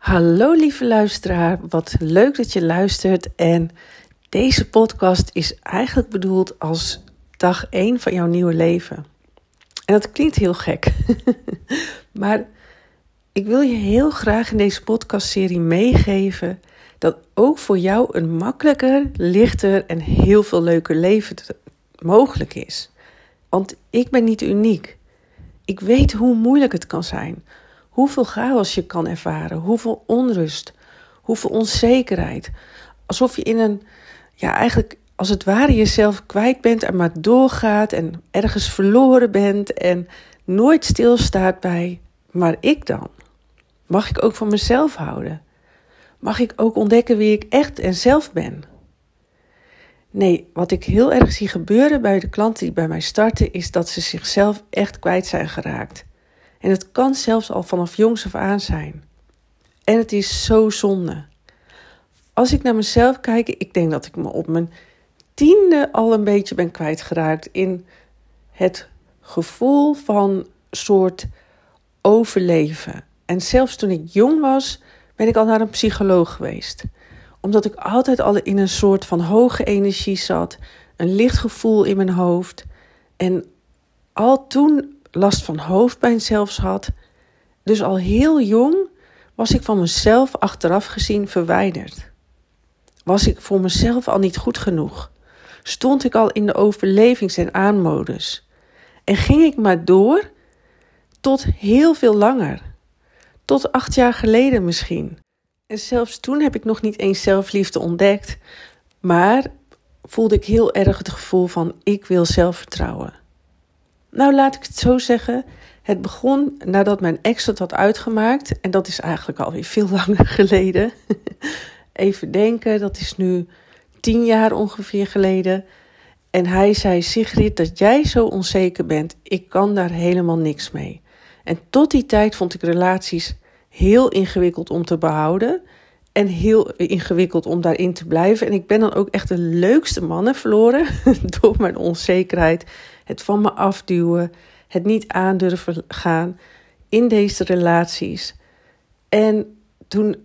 Hallo lieve luisteraar, wat leuk dat je luistert. En deze podcast is eigenlijk bedoeld als dag 1 van jouw nieuwe leven. En dat klinkt heel gek, maar ik wil je heel graag in deze podcastserie meegeven dat ook voor jou een makkelijker, lichter en heel veel leuker leven mogelijk is. Want ik ben niet uniek. Ik weet hoe moeilijk het kan zijn hoeveel chaos je kan ervaren, hoeveel onrust, hoeveel onzekerheid. Alsof je in een, ja, eigenlijk als het ware jezelf kwijt bent en maar doorgaat en ergens verloren bent en nooit stilstaat bij, maar ik dan? Mag ik ook van mezelf houden? Mag ik ook ontdekken wie ik echt en zelf ben? Nee, wat ik heel erg zie gebeuren bij de klanten die bij mij starten, is dat ze zichzelf echt kwijt zijn geraakt. En het kan zelfs al vanaf jongs af aan zijn. En het is zo zonde. Als ik naar mezelf kijk, ik denk dat ik me op mijn tiende al een beetje ben kwijtgeraakt in het gevoel van soort overleven. En zelfs toen ik jong was, ben ik al naar een psycholoog geweest. Omdat ik altijd al in een soort van hoge energie zat, een licht gevoel in mijn hoofd. En al toen last van hoofdpijn zelfs had. Dus al heel jong was ik van mezelf achteraf gezien verwijderd. Was ik voor mezelf al niet goed genoeg? Stond ik al in de overlevings- en aanmodus? En ging ik maar door tot heel veel langer. Tot acht jaar geleden misschien. En zelfs toen heb ik nog niet eens zelfliefde ontdekt, maar voelde ik heel erg het gevoel van ik wil zelfvertrouwen. Nou, laat ik het zo zeggen. Het begon nadat mijn ex het had uitgemaakt. En dat is eigenlijk alweer veel langer geleden. Even denken, dat is nu tien jaar ongeveer geleden. En hij zei: Sigrid, dat jij zo onzeker bent, ik kan daar helemaal niks mee. En tot die tijd vond ik relaties heel ingewikkeld om te behouden. En heel ingewikkeld om daarin te blijven. En ik ben dan ook echt de leukste mannen verloren door mijn onzekerheid het van me afduwen, het niet aandurven gaan in deze relaties. En toen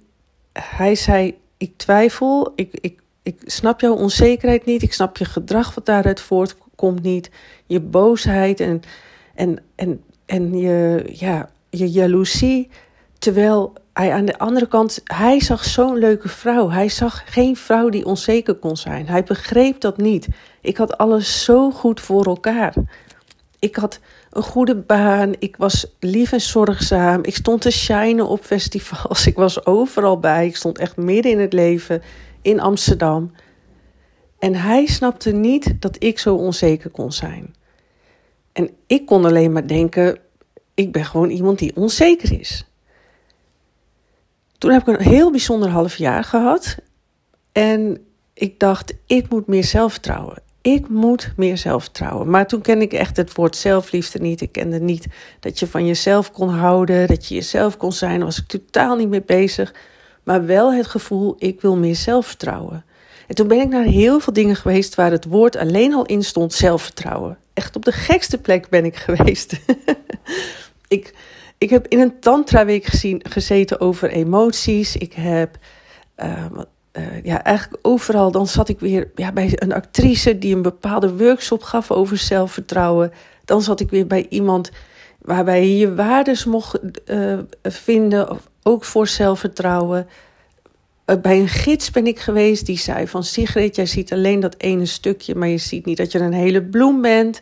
hij zei: Ik twijfel, ik, ik, ik snap jouw onzekerheid niet, ik snap je gedrag wat daaruit voortkomt niet, je boosheid en, en, en, en je, ja, je jaloezie. Terwijl hij aan de andere kant, hij zag zo'n leuke vrouw. Hij zag geen vrouw die onzeker kon zijn. Hij begreep dat niet. Ik had alles zo goed voor elkaar. Ik had een goede baan. Ik was lief en zorgzaam. Ik stond te shinen op festivals. Ik was overal bij. Ik stond echt midden in het leven in Amsterdam. En hij snapte niet dat ik zo onzeker kon zijn. En ik kon alleen maar denken: ik ben gewoon iemand die onzeker is. Toen heb ik een heel bijzonder half jaar gehad. En ik dacht, ik moet meer zelfvertrouwen. Ik moet meer zelfvertrouwen. Maar toen kende ik echt het woord zelfliefde niet. Ik kende niet dat je van jezelf kon houden, dat je jezelf kon zijn. Daar was ik totaal niet mee bezig. Maar wel het gevoel, ik wil meer zelfvertrouwen. En toen ben ik naar heel veel dingen geweest waar het woord alleen al in stond, zelfvertrouwen. Echt op de gekste plek ben ik geweest. ik ik heb in een tantra-week gezien, gezeten over emoties. Ik heb uh, uh, ja, eigenlijk overal. Dan zat ik weer ja, bij een actrice die een bepaalde workshop gaf over zelfvertrouwen. Dan zat ik weer bij iemand waarbij je je waardes mocht uh, vinden, ook voor zelfvertrouwen. bij een gids ben ik geweest die zei van Sigrid, jij ziet alleen dat ene stukje, maar je ziet niet dat je een hele bloem bent.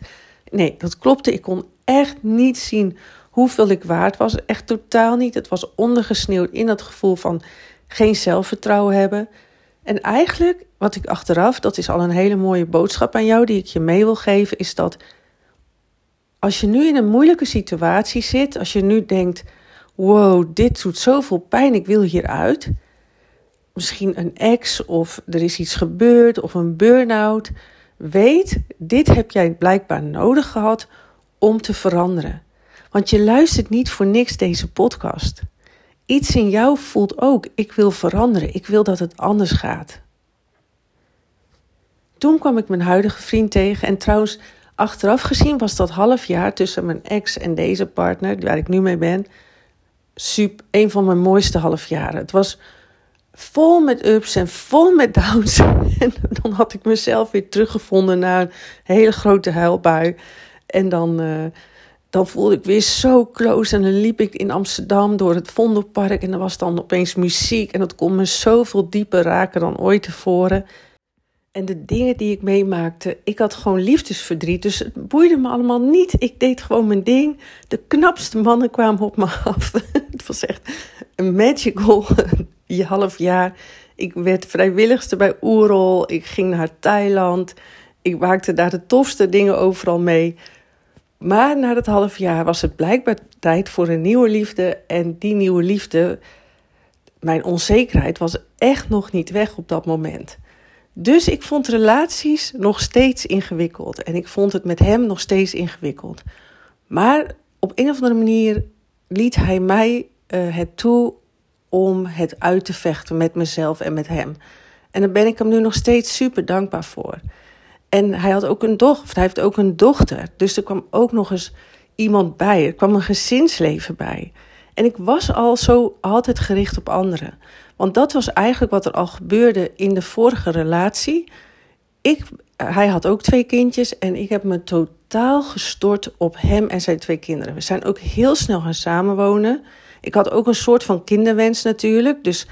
Nee, dat klopte. Ik kon echt niet zien hoeveel ik waard was. Echt totaal niet. Het was ondergesneeuwd in dat gevoel van geen zelfvertrouwen hebben. En eigenlijk, wat ik achteraf, dat is al een hele mooie boodschap aan jou die ik je mee wil geven, is dat als je nu in een moeilijke situatie zit, als je nu denkt: wow, dit doet zoveel pijn, ik wil hieruit. Misschien een ex of er is iets gebeurd of een burn-out. Weet, dit heb jij blijkbaar nodig gehad om te veranderen. Want je luistert niet voor niks deze podcast. Iets in jou voelt ook: ik wil veranderen, ik wil dat het anders gaat. Toen kwam ik mijn huidige vriend tegen en trouwens, achteraf gezien was dat half jaar tussen mijn ex en deze partner, waar ik nu mee ben, super, een van mijn mooiste halfjaren. Het was vol met ups en vol met downs. En dan had ik mezelf weer teruggevonden na een hele grote huilbui. En dan, uh, dan voelde ik weer zo close. En dan liep ik in Amsterdam door het Vondelpark. En er was dan opeens muziek. En dat kon me zoveel dieper raken dan ooit tevoren. En de dingen die ik meemaakte, ik had gewoon liefdesverdriet. Dus het boeide me allemaal niet. Ik deed gewoon mijn ding. De knapste mannen kwamen op me af. het was echt een magical half jaar. Ik werd vrijwilligste bij Oerol. Ik ging naar Thailand. Ik maakte daar de tofste dingen overal mee. Maar na dat half jaar was het blijkbaar tijd voor een nieuwe liefde. En die nieuwe liefde, mijn onzekerheid was echt nog niet weg op dat moment. Dus ik vond relaties nog steeds ingewikkeld. En ik vond het met hem nog steeds ingewikkeld. Maar op een of andere manier liet hij mij uh, het toe om het uit te vechten met mezelf en met hem. En daar ben ik hem nu nog steeds super dankbaar voor. En hij had ook een dochter, hij heeft ook een dochter. Dus er kwam ook nog eens iemand bij. Er kwam een gezinsleven bij. En ik was al zo altijd gericht op anderen. Want dat was eigenlijk wat er al gebeurde in de vorige relatie. Ik, hij had ook twee kindjes en ik heb me totaal gestort op hem en zijn twee kinderen. We zijn ook heel snel gaan samenwonen. Ik had ook een soort van kinderwens natuurlijk. Dus,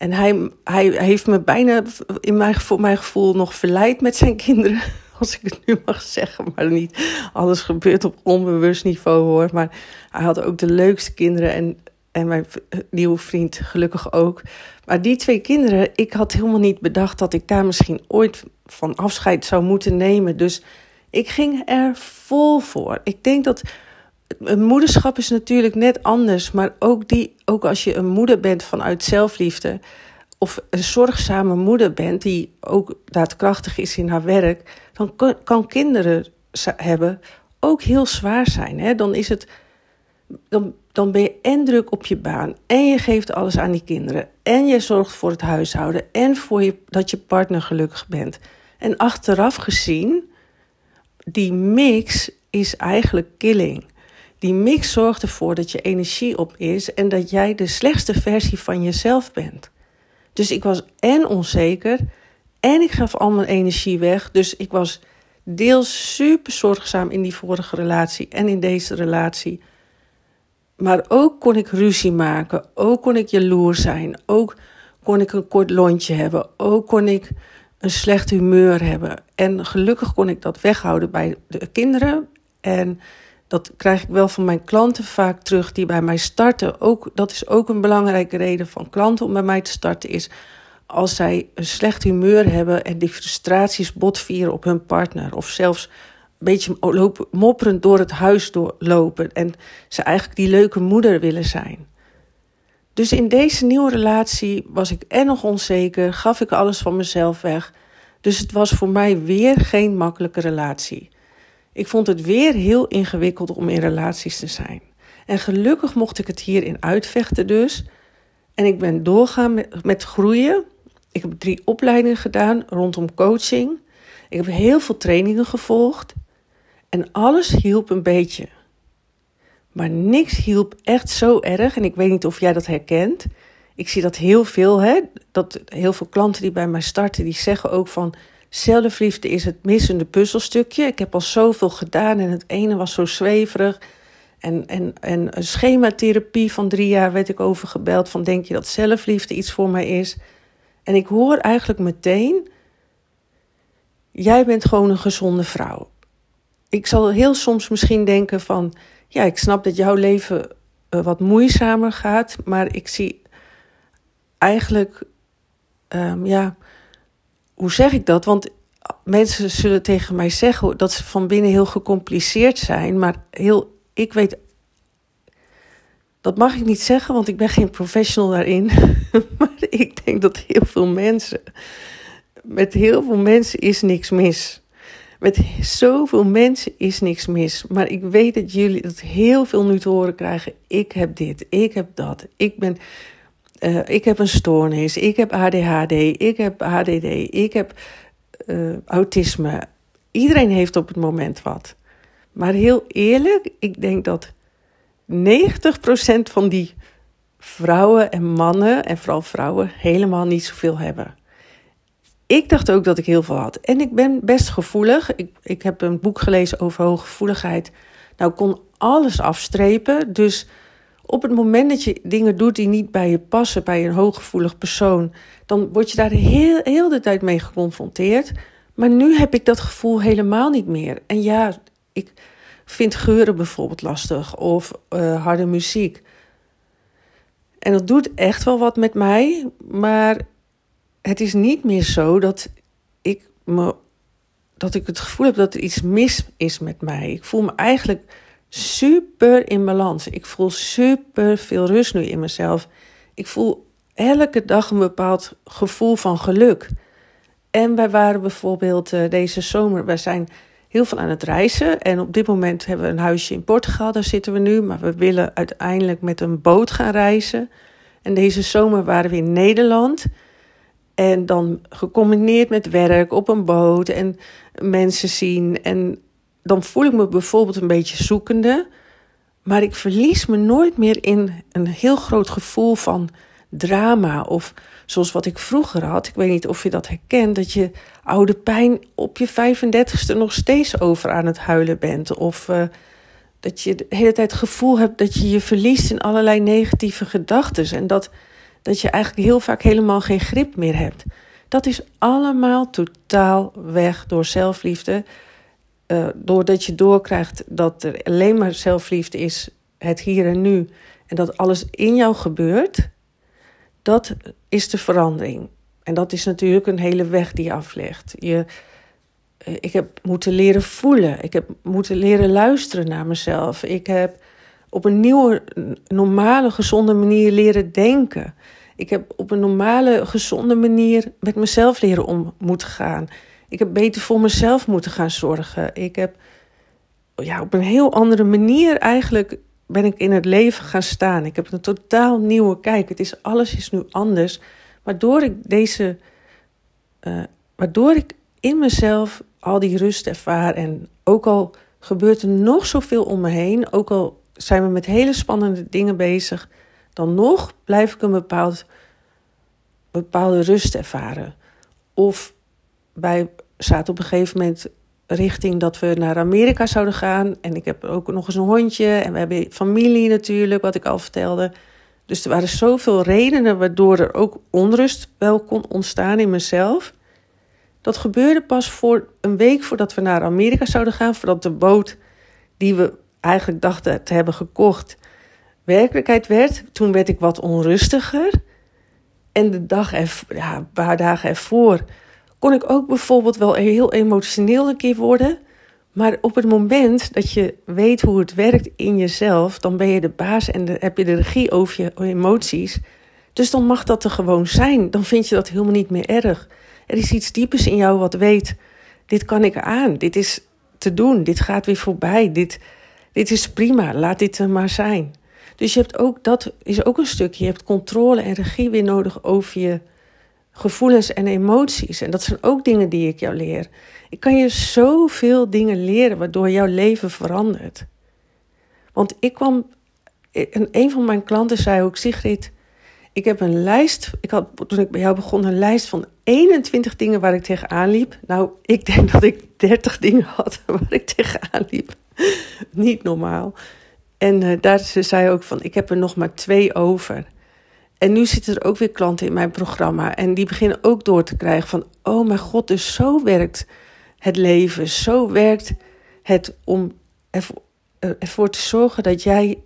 en hij, hij heeft me bijna in mijn, voor mijn gevoel nog verleid met zijn kinderen. Als ik het nu mag zeggen, maar niet alles gebeurt op onbewust niveau hoor. Maar hij had ook de leukste kinderen en, en mijn nieuwe vriend gelukkig ook. Maar die twee kinderen, ik had helemaal niet bedacht dat ik daar misschien ooit van afscheid zou moeten nemen. Dus ik ging er vol voor. Ik denk dat een moederschap is natuurlijk net anders, maar ook, die, ook als je een moeder bent vanuit zelfliefde, of een zorgzame moeder bent die ook daadkrachtig is in haar werk, dan kan kinderen hebben ook heel zwaar zijn. Hè? Dan, is het, dan, dan ben je en druk op je baan, en je geeft alles aan die kinderen, en je zorgt voor het huishouden, en voor je, dat je partner gelukkig bent. En achteraf gezien, die mix is eigenlijk killing. Die mix zorgt ervoor dat je energie op is en dat jij de slechtste versie van jezelf bent. Dus ik was en onzeker en ik gaf al mijn energie weg. Dus ik was deels super zorgzaam in die vorige relatie en in deze relatie. Maar ook kon ik ruzie maken, ook kon ik jaloers zijn, ook kon ik een kort lontje hebben, ook kon ik een slecht humeur hebben. En gelukkig kon ik dat weghouden bij de kinderen. En dat krijg ik wel van mijn klanten vaak terug die bij mij starten. Ook, dat is ook een belangrijke reden van klanten om bij mij te starten. Is als zij een slecht humeur hebben en die frustraties botvieren op hun partner. Of zelfs een beetje mopperend door het huis doorlopen. En ze eigenlijk die leuke moeder willen zijn. Dus in deze nieuwe relatie was ik en nog onzeker, gaf ik alles van mezelf weg. Dus het was voor mij weer geen makkelijke relatie. Ik vond het weer heel ingewikkeld om in relaties te zijn. En gelukkig mocht ik het hierin uitvechten dus. En ik ben doorgaan met, met groeien. Ik heb drie opleidingen gedaan rondom coaching. Ik heb heel veel trainingen gevolgd. En alles hielp een beetje. Maar niks hielp echt zo erg. En ik weet niet of jij dat herkent. Ik zie dat heel veel. Hè? Dat heel veel klanten die bij mij starten, die zeggen ook van Zelfliefde is het missende puzzelstukje. Ik heb al zoveel gedaan en het ene was zo zweverig. En, en, en een schematherapie van drie jaar werd ik over gebeld van denk je dat zelfliefde iets voor mij is? En ik hoor eigenlijk meteen, jij bent gewoon een gezonde vrouw. Ik zal heel soms misschien denken van, ja, ik snap dat jouw leven uh, wat moeizamer gaat, maar ik zie eigenlijk, um, ja, hoe zeg ik dat? Want mensen zullen tegen mij zeggen dat ze van binnen heel gecompliceerd zijn, maar heel, ik weet, dat mag ik niet zeggen, want ik ben geen professional daarin. maar ik denk dat heel veel mensen, met heel veel mensen is niks mis. Met zoveel mensen is niks mis. Maar ik weet dat jullie dat heel veel nu te horen krijgen. Ik heb dit, ik heb dat, ik ben uh, ik heb een stoornis, ik heb ADHD, ik heb ADD, ik heb uh, autisme. Iedereen heeft op het moment wat. Maar heel eerlijk, ik denk dat 90% van die vrouwen en mannen, en vooral vrouwen, helemaal niet zoveel hebben. Ik dacht ook dat ik heel veel had. En ik ben best gevoelig. Ik, ik heb een boek gelezen over hooggevoeligheid. Nou, ik kon alles afstrepen. Dus op het moment dat je dingen doet die niet bij je passen, bij een hooggevoelig persoon, dan word je daar heel, heel de tijd mee geconfronteerd. Maar nu heb ik dat gevoel helemaal niet meer. En ja, ik vind geuren bijvoorbeeld lastig of uh, harde muziek. En dat doet echt wel wat met mij, maar het is niet meer zo dat ik, me, dat ik het gevoel heb dat er iets mis is met mij. Ik voel me eigenlijk super in balans. Ik voel super veel rust nu in mezelf. Ik voel elke dag een bepaald gevoel van geluk. En wij waren bijvoorbeeld uh, deze zomer, wij zijn heel veel aan het reizen. En op dit moment hebben we een huisje in Portugal, daar zitten we nu. Maar we willen uiteindelijk met een boot gaan reizen. En deze zomer waren we in Nederland. En dan gecombineerd met werk op een boot en mensen zien. En dan voel ik me bijvoorbeeld een beetje zoekende. Maar ik verlies me nooit meer in een heel groot gevoel van drama. Of zoals wat ik vroeger had. Ik weet niet of je dat herkent. Dat je oude pijn op je 35ste nog steeds over aan het huilen bent. Of uh, dat je de hele tijd het gevoel hebt dat je je verliest in allerlei negatieve gedachten. En dat, dat je eigenlijk heel vaak helemaal geen grip meer hebt. Dat is allemaal totaal weg door zelfliefde. Uh, doordat je doorkrijgt dat er alleen maar zelfliefde is, het hier en nu. En dat alles in jou gebeurt. Dat is de verandering. En dat is natuurlijk een hele weg die je aflegt. Je, eh, ik heb moeten leren voelen. Ik heb moeten leren luisteren naar mezelf. Ik heb op een nieuwe, normale, gezonde manier leren denken. Ik heb op een normale, gezonde manier met mezelf leren om moeten gaan. Ik heb beter voor mezelf moeten gaan zorgen. Ik heb ja, op een heel andere manier eigenlijk ben ik in het leven gaan staan. Ik heb een totaal nieuwe kijk. Het is, alles is nu anders. Waardoor ik deze. Uh, waardoor ik in mezelf al die rust ervaar. En ook al gebeurt er nog zoveel om me heen. Ook al zijn we met hele spannende dingen bezig. Dan nog blijf ik een bepaald, bepaalde rust ervaren. Of wij zaten op een gegeven moment richting dat we naar Amerika zouden gaan. En ik heb ook nog eens een hondje. En we hebben familie natuurlijk, wat ik al vertelde. Dus er waren zoveel redenen waardoor er ook onrust wel kon ontstaan in mezelf. Dat gebeurde pas voor een week voordat we naar Amerika zouden gaan. Voordat de boot die we eigenlijk dachten te hebben gekocht werkelijkheid werd. Toen werd ik wat onrustiger. En de dag er, ja, paar dagen ervoor kon ik ook bijvoorbeeld wel heel emotioneel een keer worden. Maar op het moment dat je weet hoe het werkt in jezelf, dan ben je de baas en heb je de regie over je emoties. Dus dan mag dat er gewoon zijn. Dan vind je dat helemaal niet meer erg. Er is iets diepers in jou wat weet: dit kan ik aan, dit is te doen, dit gaat weer voorbij, dit, dit is prima, laat dit er maar zijn. Dus je hebt ook, dat is ook een stukje, je hebt controle en regie weer nodig over je gevoelens en emoties. En dat zijn ook dingen die ik jou leer. Ik kan je zoveel dingen leren waardoor jouw leven verandert. Want ik kwam, en een van mijn klanten zei ook, Sigrid, ik heb een lijst, ik had toen ik bij jou begon een lijst van 21 dingen waar ik tegenaan liep. Nou, ik denk dat ik 30 dingen had waar ik tegenaan liep. Niet normaal. En uh, daar ze zei ook van, ik heb er nog maar twee over. En nu zitten er ook weer klanten in mijn programma. En die beginnen ook door te krijgen van, oh mijn god, dus zo werkt het leven. Zo werkt het om ervoor te zorgen dat jij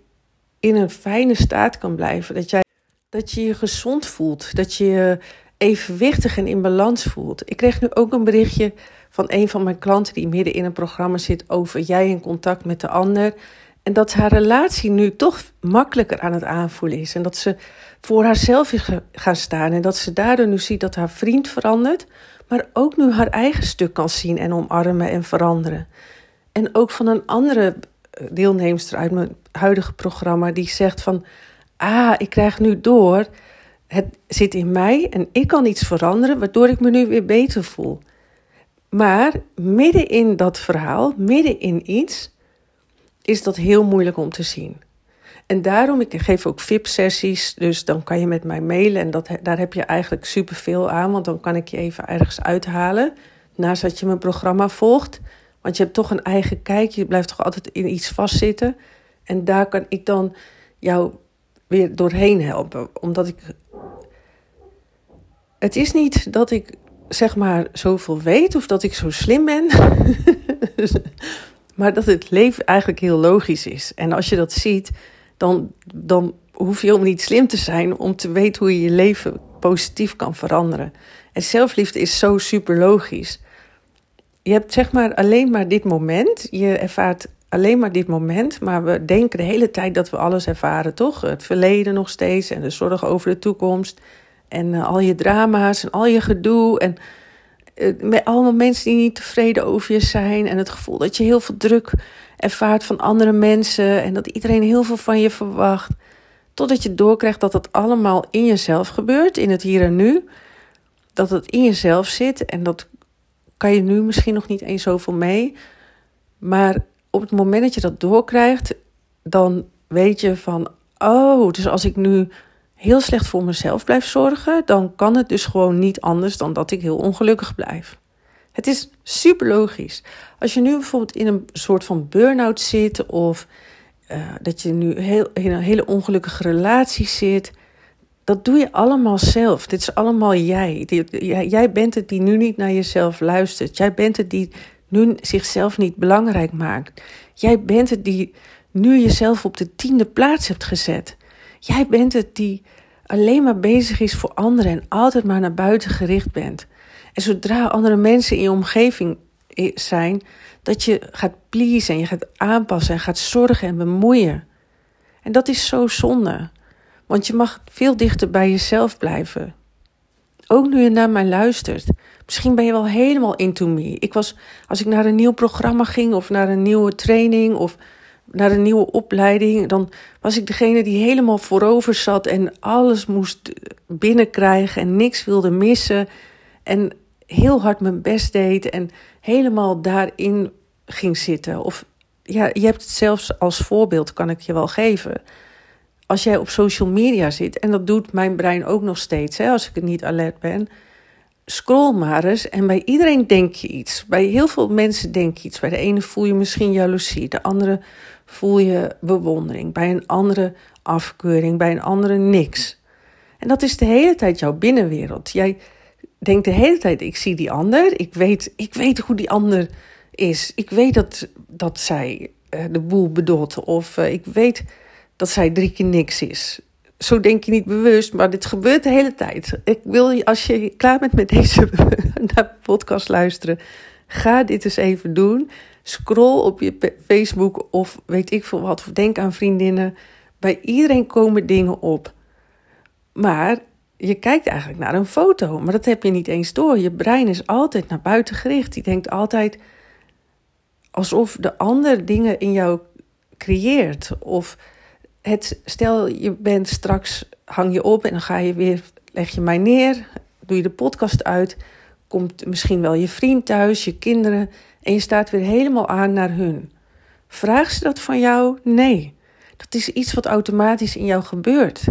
in een fijne staat kan blijven. Dat, jij, dat je je gezond voelt. Dat je je evenwichtig en in balans voelt. Ik kreeg nu ook een berichtje van een van mijn klanten die midden in een programma zit over jij in contact met de ander. En dat haar relatie nu toch makkelijker aan het aanvoelen is. En dat ze voor haarzelf is gaan staan. En dat ze daardoor nu ziet dat haar vriend verandert. Maar ook nu haar eigen stuk kan zien en omarmen en veranderen. En ook van een andere eh, deelnemster uit mijn huidige programma. Die zegt van, ah, ik krijg nu door. Het zit in mij en ik kan iets veranderen. Waardoor ik me nu weer beter voel. Maar midden in dat verhaal, midden in iets is dat heel moeilijk om te zien. En daarom, ik geef ook VIP-sessies, dus dan kan je met mij mailen. En dat, daar heb je eigenlijk superveel aan, want dan kan ik je even ergens uithalen. Naast dat je mijn programma volgt. Want je hebt toch een eigen kijk, je blijft toch altijd in iets vastzitten. En daar kan ik dan jou weer doorheen helpen. Omdat ik. Het is niet dat ik zeg maar zoveel weet of dat ik zo slim ben. maar dat het leven eigenlijk heel logisch is. En als je dat ziet, dan, dan hoef je helemaal niet slim te zijn om te weten hoe je je leven positief kan veranderen. En zelfliefde is zo super logisch. Je hebt zeg maar alleen maar dit moment. Je ervaart alleen maar dit moment. Maar we denken de hele tijd dat we alles ervaren, toch? Het verleden nog steeds en de zorg over de toekomst. En uh, al je drama's en al je gedoe. En met allemaal mensen die niet tevreden over je zijn. En het gevoel dat je heel veel druk ervaart van andere mensen. En dat iedereen heel veel van je verwacht. Totdat je doorkrijgt dat het allemaal in jezelf gebeurt, in het hier en nu. Dat het in jezelf zit. En dat kan je nu misschien nog niet eens zoveel mee. Maar op het moment dat je dat doorkrijgt, dan weet je van, oh, dus als ik nu heel slecht voor mezelf blijf zorgen, dan kan het dus gewoon niet anders dan dat ik heel ongelukkig blijf. Het is super logisch. Als je nu bijvoorbeeld in een soort van burn-out zit of uh, dat je nu heel, in een hele ongelukkige relatie zit, dat doe je allemaal zelf. Dit is allemaal jij. Jij bent het die nu niet naar jezelf luistert. Jij bent het die nu zichzelf niet belangrijk maakt. Jij bent het die nu jezelf op de tiende plaats hebt gezet. Jij bent het die alleen maar bezig is voor anderen en altijd maar naar buiten gericht bent. En zodra andere mensen in je omgeving zijn, dat je gaat pleasen en je gaat aanpassen en gaat zorgen en bemoeien. En dat is zo zonde, want je mag veel dichter bij jezelf blijven. Ook nu je naar mij luistert. Misschien ben je wel helemaal into me. Ik was, als ik naar een nieuw programma ging of naar een nieuwe training of naar een nieuwe opleiding, dan was ik degene die helemaal voorover zat en alles moest binnenkrijgen en niks wilde missen. En heel hard mijn best deed en helemaal daarin ging zitten. Of ja, je hebt het zelfs als voorbeeld, kan ik je wel geven. Als jij op social media zit, en dat doet mijn brein ook nog steeds, hè, als ik niet alert ben. Scroll maar eens en bij iedereen denk je iets. Bij heel veel mensen denk je iets. Bij de ene voel je misschien jaloezie, de andere voel je bewondering, bij een andere afkeuring, bij een andere niks. En dat is de hele tijd jouw binnenwereld. Jij denkt de hele tijd: ik zie die ander, ik weet, ik weet hoe die ander is. Ik weet dat, dat zij uh, de boel bedoelt, of uh, ik weet dat zij drie keer niks is. Zo denk je niet bewust, maar dit gebeurt de hele tijd. Ik wil je, als je klaar bent met deze podcast luisteren, ga dit eens even doen. Scroll op je Facebook of weet ik veel wat, of denk aan vriendinnen. Bij iedereen komen dingen op. Maar je kijkt eigenlijk naar een foto, maar dat heb je niet eens door. Je brein is altijd naar buiten gericht. Die denkt altijd alsof de ander dingen in jou creëert. Of het, stel je bent straks, hang je op en dan ga je weer, leg je mij neer, doe je de podcast uit, komt misschien wel je vriend thuis, je kinderen en je staat weer helemaal aan naar hun. Vraag ze dat van jou? Nee. Dat is iets wat automatisch in jou gebeurt.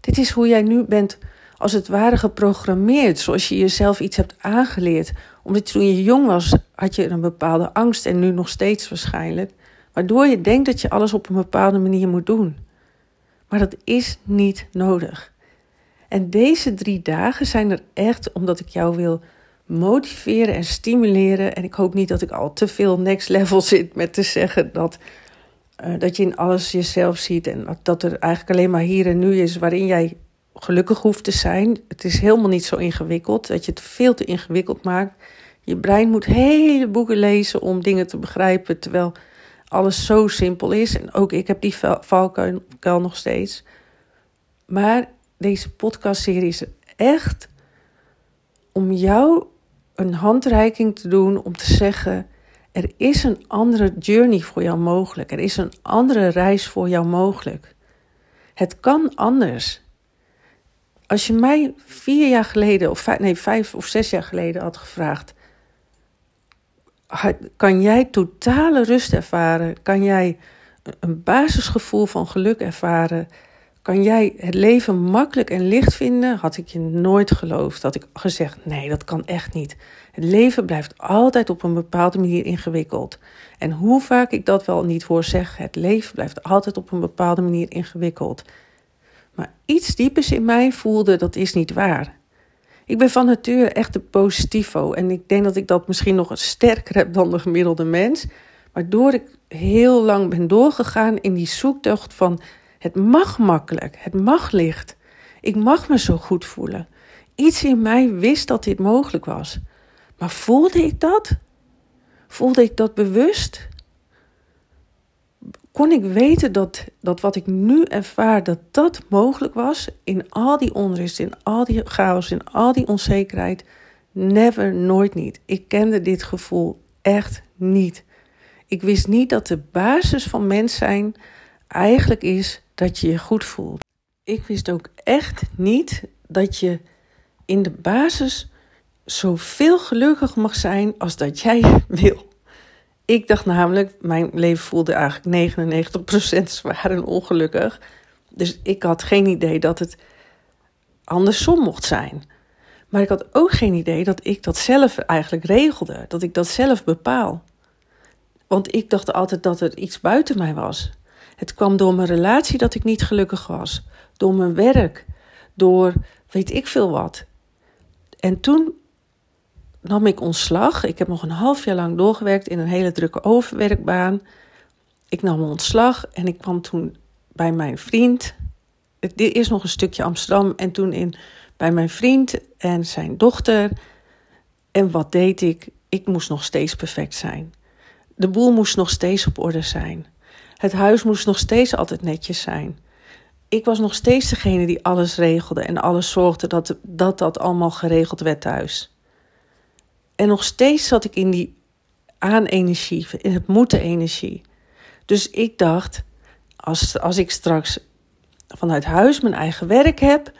Dit is hoe jij nu bent, als het ware, geprogrammeerd. Zoals je jezelf iets hebt aangeleerd. Omdat toen je jong was, had je een bepaalde angst en nu nog steeds waarschijnlijk. Waardoor je denkt dat je alles op een bepaalde manier moet doen. Maar dat is niet nodig. En deze drie dagen zijn er echt omdat ik jou wil motiveren en stimuleren. En ik hoop niet dat ik al te veel next level zit met te zeggen dat, uh, dat je in alles jezelf ziet. En dat, dat er eigenlijk alleen maar hier en nu is waarin jij gelukkig hoeft te zijn. Het is helemaal niet zo ingewikkeld, dat je het veel te ingewikkeld maakt. Je brein moet hele boeken lezen om dingen te begrijpen, terwijl alles zo simpel is. En ook ik heb die valkuil nog steeds. Maar deze podcastserie is echt om jou een handreiking te doen om te zeggen: er is een andere journey voor jou mogelijk. Er is een andere reis voor jou mogelijk. Het kan anders. Als je mij vier jaar geleden, of vijf, nee, vijf of zes jaar geleden had gevraagd: kan jij totale rust ervaren? Kan jij een basisgevoel van geluk ervaren. Kan jij het leven makkelijk en licht vinden? Had ik je nooit geloofd. Had ik gezegd: nee, dat kan echt niet. Het leven blijft altijd op een bepaalde manier ingewikkeld. En hoe vaak ik dat wel niet hoor zeggen: het leven blijft altijd op een bepaalde manier ingewikkeld. Maar iets diepers in mij voelde dat is niet waar. Ik ben van nature echt een positivo. En ik denk dat ik dat misschien nog sterker heb dan de gemiddelde mens. Waardoor ik heel lang ben doorgegaan in die zoektocht van het mag makkelijk, het mag licht. Ik mag me zo goed voelen. Iets in mij wist dat dit mogelijk was. Maar voelde ik dat? Voelde ik dat bewust? Kon ik weten dat, dat wat ik nu ervaar, dat dat mogelijk was in al die onrust, in al die chaos, in al die onzekerheid? Never, nooit niet. Ik kende dit gevoel echt niet. Ik wist niet dat de basis van mens zijn eigenlijk is dat je je goed voelt. Ik wist ook echt niet dat je in de basis zoveel gelukkig mag zijn als dat jij wil. Ik dacht namelijk, mijn leven voelde eigenlijk 99% zwaar en ongelukkig. Dus ik had geen idee dat het andersom mocht zijn. Maar ik had ook geen idee dat ik dat zelf eigenlijk regelde, dat ik dat zelf bepaal. Want ik dacht altijd dat het iets buiten mij was. Het kwam door mijn relatie dat ik niet gelukkig was, door mijn werk, door weet ik veel wat. En toen nam ik ontslag. Ik heb nog een half jaar lang doorgewerkt in een hele drukke overwerkbaan. Ik nam ontslag en ik kwam toen bij mijn vriend. Eerst nog een stukje Amsterdam en toen in, bij mijn vriend en zijn dochter. En wat deed ik? Ik moest nog steeds perfect zijn. De boel moest nog steeds op orde zijn. Het huis moest nog steeds altijd netjes zijn. Ik was nog steeds degene die alles regelde en alles zorgde dat dat, dat allemaal geregeld werd thuis. En nog steeds zat ik in die aan-energie, in het moeten-energie. Dus ik dacht, als, als ik straks vanuit huis mijn eigen werk heb,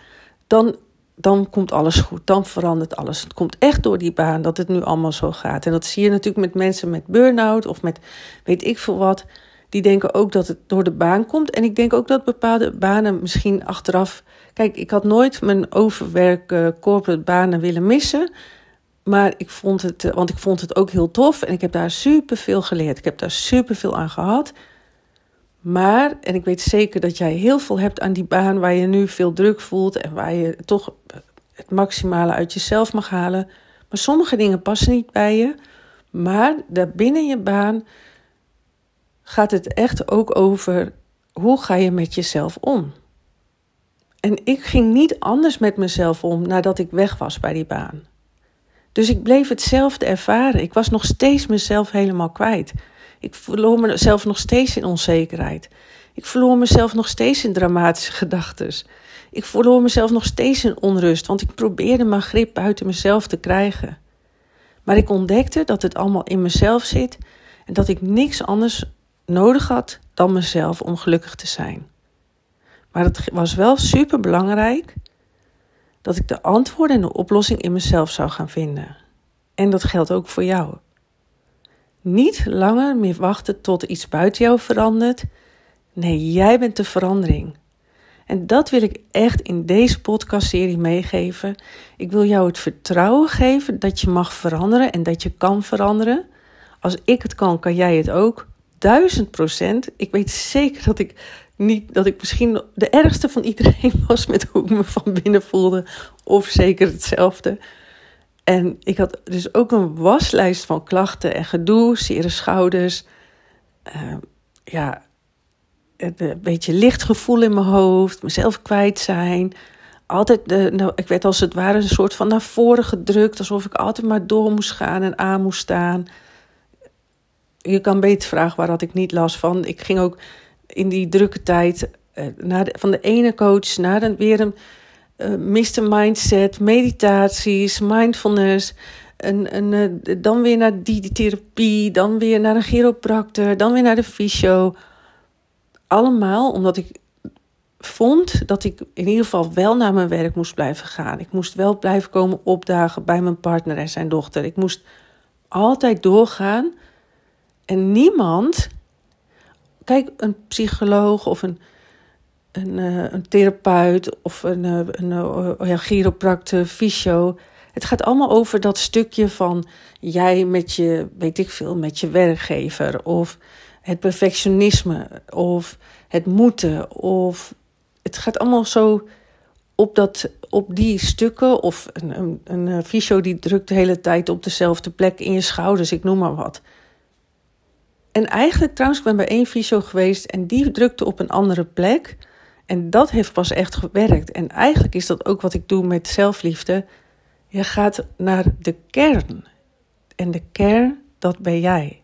dan, dan komt alles goed. Dan verandert alles. Het komt echt door die baan dat het nu allemaal zo gaat. En dat zie je natuurlijk met mensen met burn-out of met weet ik veel wat. Die denken ook dat het door de baan komt. En ik denk ook dat bepaalde banen misschien achteraf. Kijk, ik had nooit mijn overwerk uh, corporate banen willen missen. Maar ik vond het, eh, want ik vond het ook heel tof en ik heb daar super veel geleerd. Ik heb daar super veel aan gehad. Maar, en ik weet zeker dat jij heel veel hebt aan die baan waar je nu veel druk voelt en waar je toch het maximale uit jezelf mag halen. Maar sommige dingen passen niet bij je. Maar daarbinnen je baan gaat het echt ook over hoe ga je met jezelf om. En ik ging niet anders met mezelf om nadat ik weg was bij die baan. Dus ik bleef hetzelfde ervaren. Ik was nog steeds mezelf helemaal kwijt. Ik verloor mezelf nog steeds in onzekerheid. Ik verloor mezelf nog steeds in dramatische gedachten. Ik verloor mezelf nog steeds in onrust, want ik probeerde mijn grip buiten mezelf te krijgen. Maar ik ontdekte dat het allemaal in mezelf zit en dat ik niks anders nodig had dan mezelf om gelukkig te zijn. Maar het was wel super belangrijk dat ik de antwoorden en de oplossing in mezelf zou gaan vinden. En dat geldt ook voor jou. Niet langer meer wachten tot iets buiten jou verandert. Nee, jij bent de verandering. En dat wil ik echt in deze podcastserie meegeven. Ik wil jou het vertrouwen geven dat je mag veranderen en dat je kan veranderen. Als ik het kan, kan jij het ook. Duizend procent. Ik weet zeker dat ik niet dat ik misschien de ergste van iedereen was met hoe ik me van binnen voelde, of zeker hetzelfde. En ik had dus ook een waslijst van klachten en gedoe, zere schouders, uh, ja, een beetje lichtgevoel in mijn hoofd, mezelf kwijt zijn. Altijd, nou, ik werd als het ware een soort van naar voren gedrukt, alsof ik altijd maar door moest gaan en aan moest staan. Je kan beter vragen waar had ik niet last van. Ik ging ook in die drukke tijd uh, naar van de ene coach naar de, weer een uh. Mindset, meditaties, mindfulness. En, uh, dan weer naar die therapie, dan weer naar een chiropractor, dan weer naar de fysio. Allemaal omdat ik vond dat ik in ieder geval wel naar mijn werk moest blijven gaan. Ik moest wel blijven komen opdagen bij mijn partner en zijn dochter. Ik moest altijd doorgaan. En niemand kijk, een psycholoog of een, een, uh, een therapeut of een, uh, een uh, ja, chiropractor, fysio. Het gaat allemaal over dat stukje van jij met je, weet ik veel, met je werkgever. Of het perfectionisme. Of het moeten. Of het gaat allemaal zo op, dat, op die stukken. Of een, een, een fysio die drukt de hele tijd op dezelfde plek in je schouders. Ik noem maar wat. En eigenlijk, trouwens, ik ben bij één fysio geweest en die drukte op een andere plek. En dat heeft pas echt gewerkt. En eigenlijk is dat ook wat ik doe met zelfliefde. Je gaat naar de kern. En de kern, dat ben jij.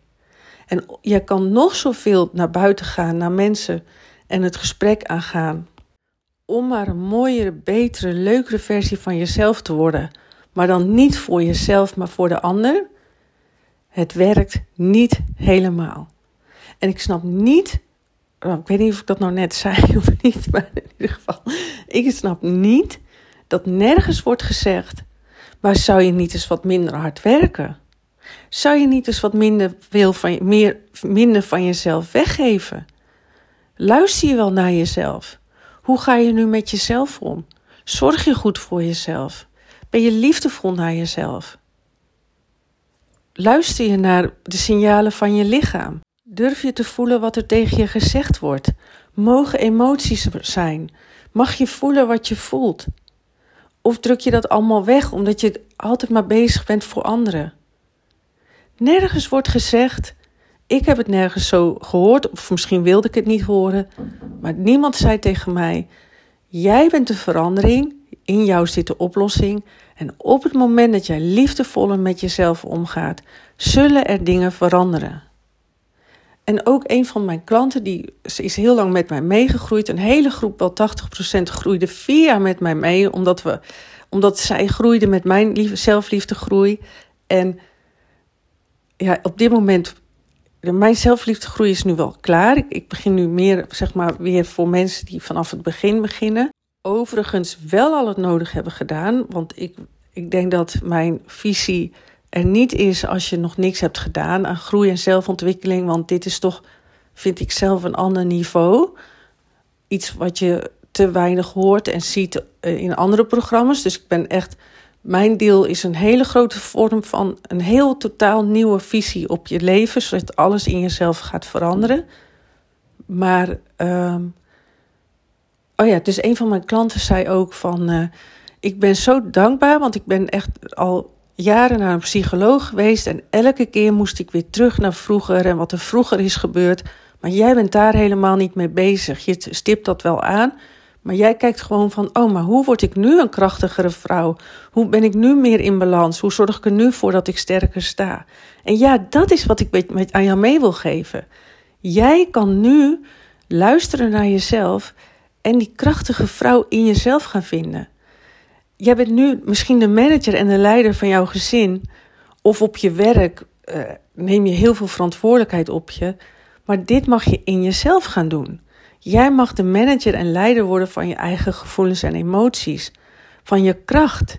En je kan nog zoveel naar buiten gaan, naar mensen en het gesprek aangaan. Om maar een mooiere, betere, leukere versie van jezelf te worden. Maar dan niet voor jezelf, maar voor de ander. Het werkt niet helemaal. En ik snap niet, oh, ik weet niet of ik dat nou net zei of niet, maar in ieder geval, ik snap niet dat nergens wordt gezegd, maar zou je niet eens wat minder hard werken? Zou je niet eens wat minder, veel van, meer, minder van jezelf weggeven? Luister je wel naar jezelf? Hoe ga je nu met jezelf om? Zorg je goed voor jezelf? Ben je liefdevol naar jezelf? Luister je naar de signalen van je lichaam? Durf je te voelen wat er tegen je gezegd wordt? Mogen emoties zijn? Mag je voelen wat je voelt? Of druk je dat allemaal weg omdat je altijd maar bezig bent voor anderen? Nergens wordt gezegd, ik heb het nergens zo gehoord, of misschien wilde ik het niet horen, maar niemand zei tegen mij: Jij bent de verandering, in jou zit de oplossing. En op het moment dat jij liefdevoller met jezelf omgaat, zullen er dingen veranderen. En ook een van mijn klanten, die is heel lang met mij meegegroeid. Een hele groep, wel 80% groeide vier jaar met mij mee. Omdat, we, omdat zij groeide met mijn liefde, zelfliefdegroei. En ja, op dit moment, mijn zelfliefdegroei is nu wel klaar. Ik, ik begin nu meer, zeg maar, weer voor mensen die vanaf het begin beginnen. Overigens wel al het nodig hebben gedaan. Want ik, ik denk dat mijn visie er niet is als je nog niks hebt gedaan aan groei en zelfontwikkeling. Want dit is toch, vind ik zelf, een ander niveau. Iets wat je te weinig hoort en ziet eh, in andere programma's. Dus ik ben echt. Mijn deel is een hele grote vorm van een heel totaal nieuwe visie op je leven, zodat alles in jezelf gaat veranderen. Maar, uh, oh ja, dus een van mijn klanten zei ook van, uh, ik ben zo dankbaar, want ik ben echt al jaren naar een psycholoog geweest en elke keer moest ik weer terug naar vroeger en wat er vroeger is gebeurd. Maar jij bent daar helemaal niet mee bezig. Je stipt dat wel aan, maar jij kijkt gewoon van: oh, maar hoe word ik nu een krachtigere vrouw? Hoe ben ik nu meer in balans? Hoe zorg ik er nu voor dat ik sterker sta? En ja, dat is wat ik met, aan jou mee wil geven. Jij kan nu luisteren naar jezelf en die krachtige vrouw in jezelf gaan vinden jij bent nu misschien de manager en de leider van jouw gezin. Of op je werk uh, neem je heel veel verantwoordelijkheid op je. Maar dit mag je in jezelf gaan doen. Jij mag de manager en leider worden van je eigen gevoelens en emoties. Van je kracht.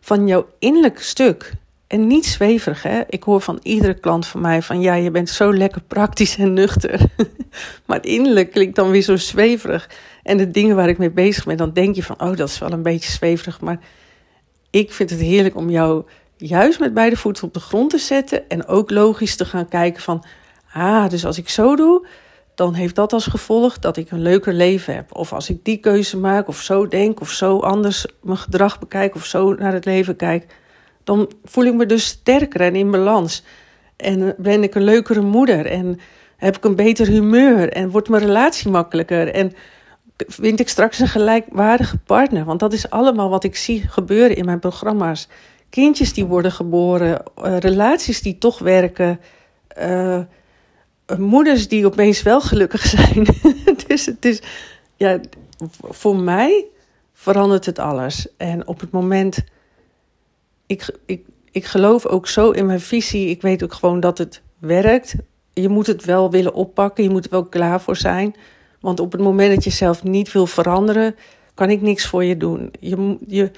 Van jouw innerlijk stuk. En niet zweverig, hè? Ik hoor van iedere klant van mij van ja, je bent zo lekker praktisch en nuchter. maar innerlijk klinkt dan weer zo zweverig. En de dingen waar ik mee bezig ben, dan denk je van, oh, dat is wel een beetje zweverig. Maar ik vind het heerlijk om jou juist met beide voeten op de grond te zetten. En ook logisch te gaan kijken van, ah, dus als ik zo doe, dan heeft dat als gevolg dat ik een leuker leven heb. Of als ik die keuze maak, of zo denk, of zo anders mijn gedrag bekijk, of zo naar het leven kijk, dan voel ik me dus sterker en in balans. En ben ik een leukere moeder en heb ik een beter humeur en wordt mijn relatie makkelijker. En vind ik straks een gelijkwaardige partner. Want dat is allemaal wat ik zie gebeuren in mijn programma's. Kindjes die worden geboren, uh, relaties die toch werken, uh, moeders die opeens wel gelukkig zijn. dus het is, ja, voor mij verandert het alles. En op het moment, ik, ik, ik geloof ook zo in mijn visie. Ik weet ook gewoon dat het werkt. Je moet het wel willen oppakken, je moet er wel klaar voor zijn. Want op het moment dat je zelf niet wil veranderen, kan ik niks voor je doen. Je, je,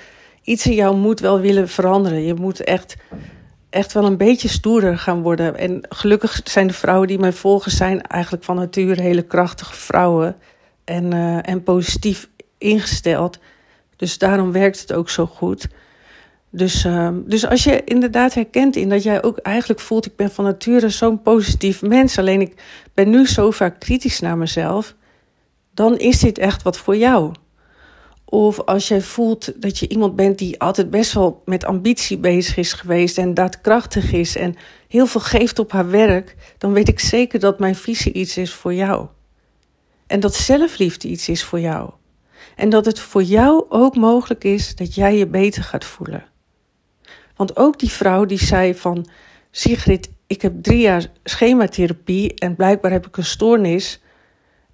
iets in jou moet wel willen veranderen. Je moet echt echt wel een beetje stoerder gaan worden. En gelukkig zijn de vrouwen die mij volgen, zijn eigenlijk van nature hele krachtige vrouwen. En, uh, en positief ingesteld. Dus daarom werkt het ook zo goed. Dus, uh, dus als je inderdaad herkent in dat jij ook eigenlijk voelt, ik ben van nature zo'n positief mens, alleen ik ben nu zo vaak kritisch naar mezelf, dan is dit echt wat voor jou. Of als jij voelt dat je iemand bent die altijd best wel met ambitie bezig is geweest en daadkrachtig is en heel veel geeft op haar werk, dan weet ik zeker dat mijn visie iets is voor jou. En dat zelfliefde iets is voor jou. En dat het voor jou ook mogelijk is dat jij je beter gaat voelen. Want ook die vrouw die zei van Sigrid, ik heb drie jaar schematherapie en blijkbaar heb ik een stoornis.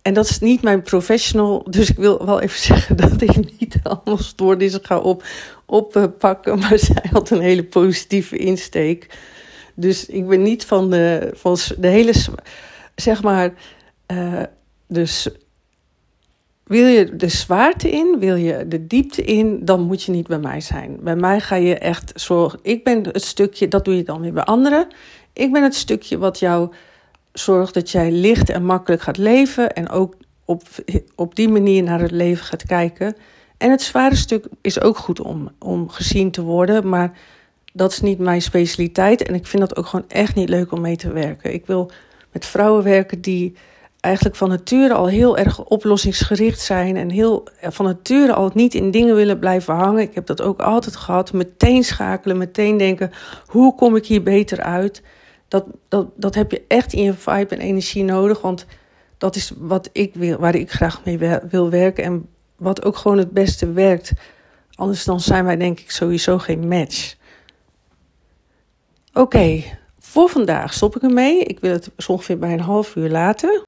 En dat is niet mijn professional. Dus ik wil wel even zeggen dat ik niet allemaal stoornissen ga op, oppakken. Maar zij had een hele positieve insteek. Dus ik ben niet van de, van de hele, zeg maar, uh, dus wil je de zwaarte in, wil je de diepte in, dan moet je niet bij mij zijn. Bij mij ga je echt zorgen. Ik ben het stukje, dat doe je dan weer bij anderen. Ik ben het stukje wat jou zorgt dat jij licht en makkelijk gaat leven en ook op, op die manier naar het leven gaat kijken. En het zware stuk is ook goed om, om gezien te worden, maar dat is niet mijn specialiteit en ik vind dat ook gewoon echt niet leuk om mee te werken. Ik wil met vrouwen werken die eigenlijk van nature al heel erg oplossingsgericht zijn en heel van nature al niet in dingen willen blijven hangen. Ik heb dat ook altijd gehad. Meteen schakelen, meteen denken: hoe kom ik hier beter uit? Dat, dat, dat heb je echt in je vibe en energie nodig. Want dat is wat ik wil, waar ik graag mee wil werken. En wat ook gewoon het beste werkt. Anders dan zijn wij denk ik sowieso geen match. Oké, voor vandaag stop ik ermee. Ik wil het ongeveer bij een half uur laten.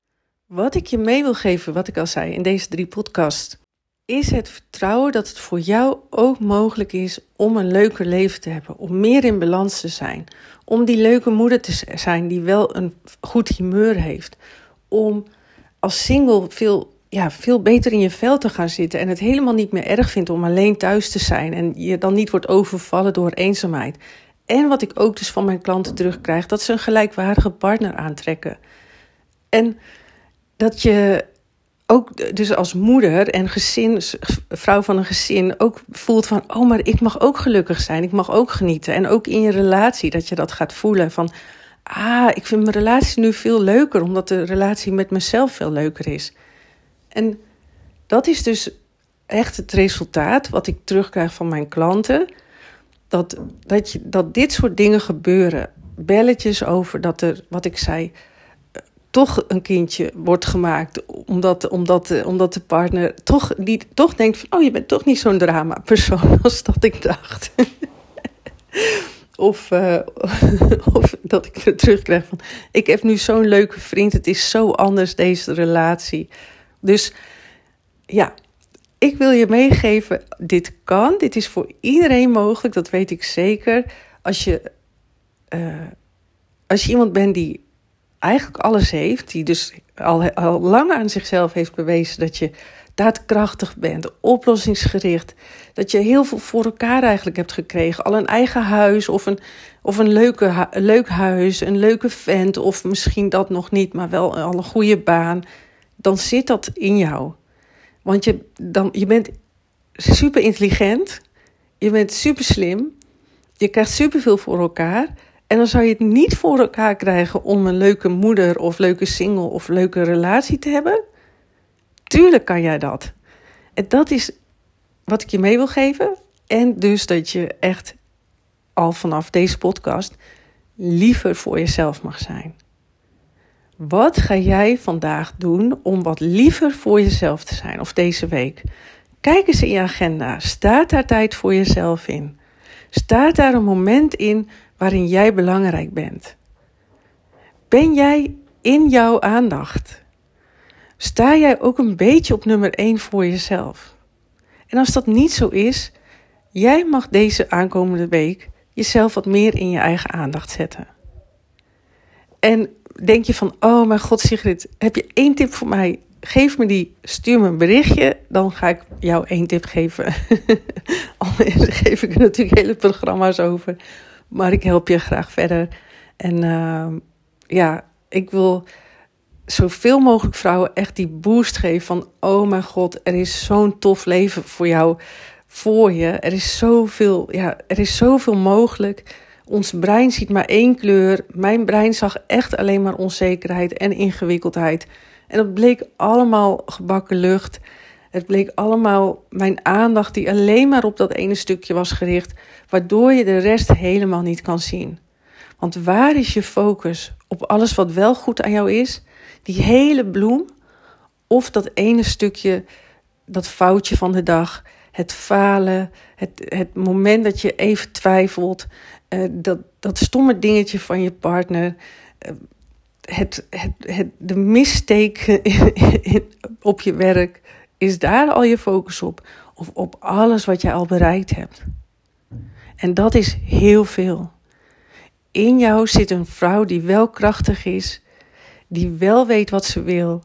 Wat ik je mee wil geven, wat ik al zei in deze drie podcasts, is het vertrouwen dat het voor jou ook mogelijk is om een leuker leven te hebben, om meer in balans te zijn, om die leuke moeder te zijn die wel een goed humeur heeft, om als single veel, ja, veel beter in je vel te gaan zitten en het helemaal niet meer erg vindt om alleen thuis te zijn en je dan niet wordt overvallen door eenzaamheid. En wat ik ook dus van mijn klanten terugkrijg, dat ze een gelijkwaardige partner aantrekken. En dat je ook dus als moeder en gezin, vrouw van een gezin, ook voelt van, oh, maar ik mag ook gelukkig zijn, ik mag ook genieten. En ook in je relatie, dat je dat gaat voelen van, ah, ik vind mijn relatie nu veel leuker, omdat de relatie met mezelf veel leuker is. En dat is dus echt het resultaat wat ik terugkrijg van mijn klanten. Dat, dat, je, dat dit soort dingen gebeuren. Belletjes over dat er, wat ik zei, toch een kindje wordt gemaakt. Omdat, omdat, omdat de partner toch, die, toch denkt van... oh, je bent toch niet zo'n drama-persoon als dat ik dacht. of, uh, of dat ik weer terugkrijg van... ik heb nu zo'n leuke vriend, het is zo anders deze relatie. Dus ja, ik wil je meegeven, dit kan. Dit is voor iedereen mogelijk, dat weet ik zeker. Als je, uh, als je iemand bent die eigenlijk alles heeft, die dus al, al lang aan zichzelf heeft bewezen dat je daadkrachtig bent, oplossingsgericht, dat je heel veel voor elkaar eigenlijk hebt gekregen, al een eigen huis of een, of een leuke, leuk huis, een leuke vent of misschien dat nog niet, maar wel al een goede baan, dan zit dat in jou. Want je, dan, je bent super intelligent, je bent super slim, je krijgt super veel voor elkaar. En dan zou je het niet voor elkaar krijgen om een leuke moeder of leuke single of leuke relatie te hebben. Tuurlijk kan jij dat. En dat is wat ik je mee wil geven. En dus dat je echt al vanaf deze podcast liever voor jezelf mag zijn. Wat ga jij vandaag doen om wat liever voor jezelf te zijn of deze week? Kijk eens in je agenda. Staat daar tijd voor jezelf in? Staat daar een moment in waarin jij belangrijk bent? Ben jij in jouw aandacht? Sta jij ook een beetje op nummer 1 voor jezelf? En als dat niet zo is, jij mag deze aankomende week jezelf wat meer in je eigen aandacht zetten. En denk je van, oh mijn god Sigrid, heb je één tip voor mij? Geef me die, stuur me een berichtje, dan ga ik jou één tip geven. Anders geef ik er natuurlijk hele programma's over. Maar ik help je graag verder. En ehm, ja, ik wil zoveel mogelijk vrouwen echt die boost geven van... oh mijn god, er is zo'n tof leven voor jou, voor je. Er is zoveel, ja, er is zoveel mogelijk. Ons brein ziet maar één kleur. Mijn brein zag echt alleen maar onzekerheid en ingewikkeldheid. En dat bleek allemaal gebakken lucht. Het bleek allemaal mijn aandacht die alleen maar op dat ene stukje was gericht, waardoor je de rest helemaal niet kan zien. Want waar is je focus? Op alles wat wel goed aan jou is? Die hele bloem? Of dat ene stukje, dat foutje van de dag, het falen, het, het moment dat je even twijfelt, uh, dat, dat stomme dingetje van je partner, uh, het, het, de mistake op je werk, is daar al je focus op? Of op alles wat je al bereikt hebt? En dat is heel veel. In jou zit een vrouw die wel krachtig is, die wel weet wat ze wil,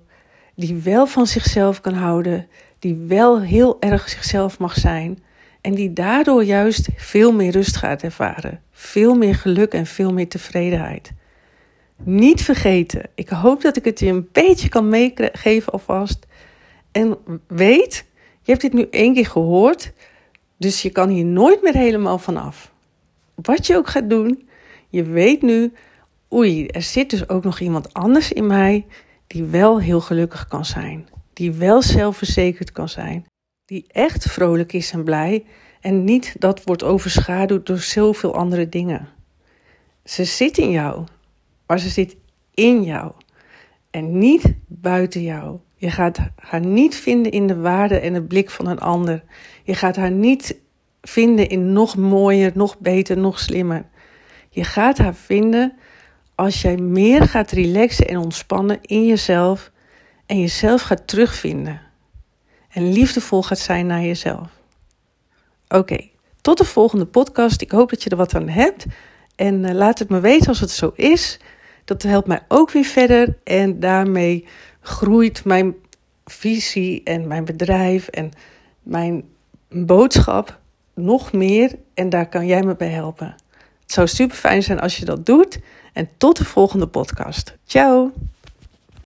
die wel van zichzelf kan houden, die wel heel erg zichzelf mag zijn en die daardoor juist veel meer rust gaat ervaren, veel meer geluk en veel meer tevredenheid. Niet vergeten, ik hoop dat ik het je een beetje kan meegeven alvast. En weet, je hebt dit nu één keer gehoord, dus je kan hier nooit meer helemaal vanaf. Wat je ook gaat doen, je weet nu, oei, er zit dus ook nog iemand anders in mij die wel heel gelukkig kan zijn, die wel zelfverzekerd kan zijn, die echt vrolijk is en blij en niet dat wordt overschaduwd door zoveel andere dingen. Ze zit in jou, maar ze zit in jou en niet buiten jou. Je gaat haar niet vinden in de waarde en de blik van een ander. Je gaat haar niet vinden in nog mooier, nog beter, nog slimmer. Je gaat haar vinden als jij meer gaat relaxen en ontspannen in jezelf en jezelf gaat terugvinden. En liefdevol gaat zijn naar jezelf. Oké, tot de volgende podcast. Ik hoop dat je er wat aan hebt. En uh, laat het me weten als het zo is. Dat helpt mij ook weer verder. En daarmee groeit mijn visie en mijn bedrijf en mijn boodschap nog meer. En daar kan jij me bij helpen. Het zou super fijn zijn als je dat doet. En tot de volgende podcast. Ciao!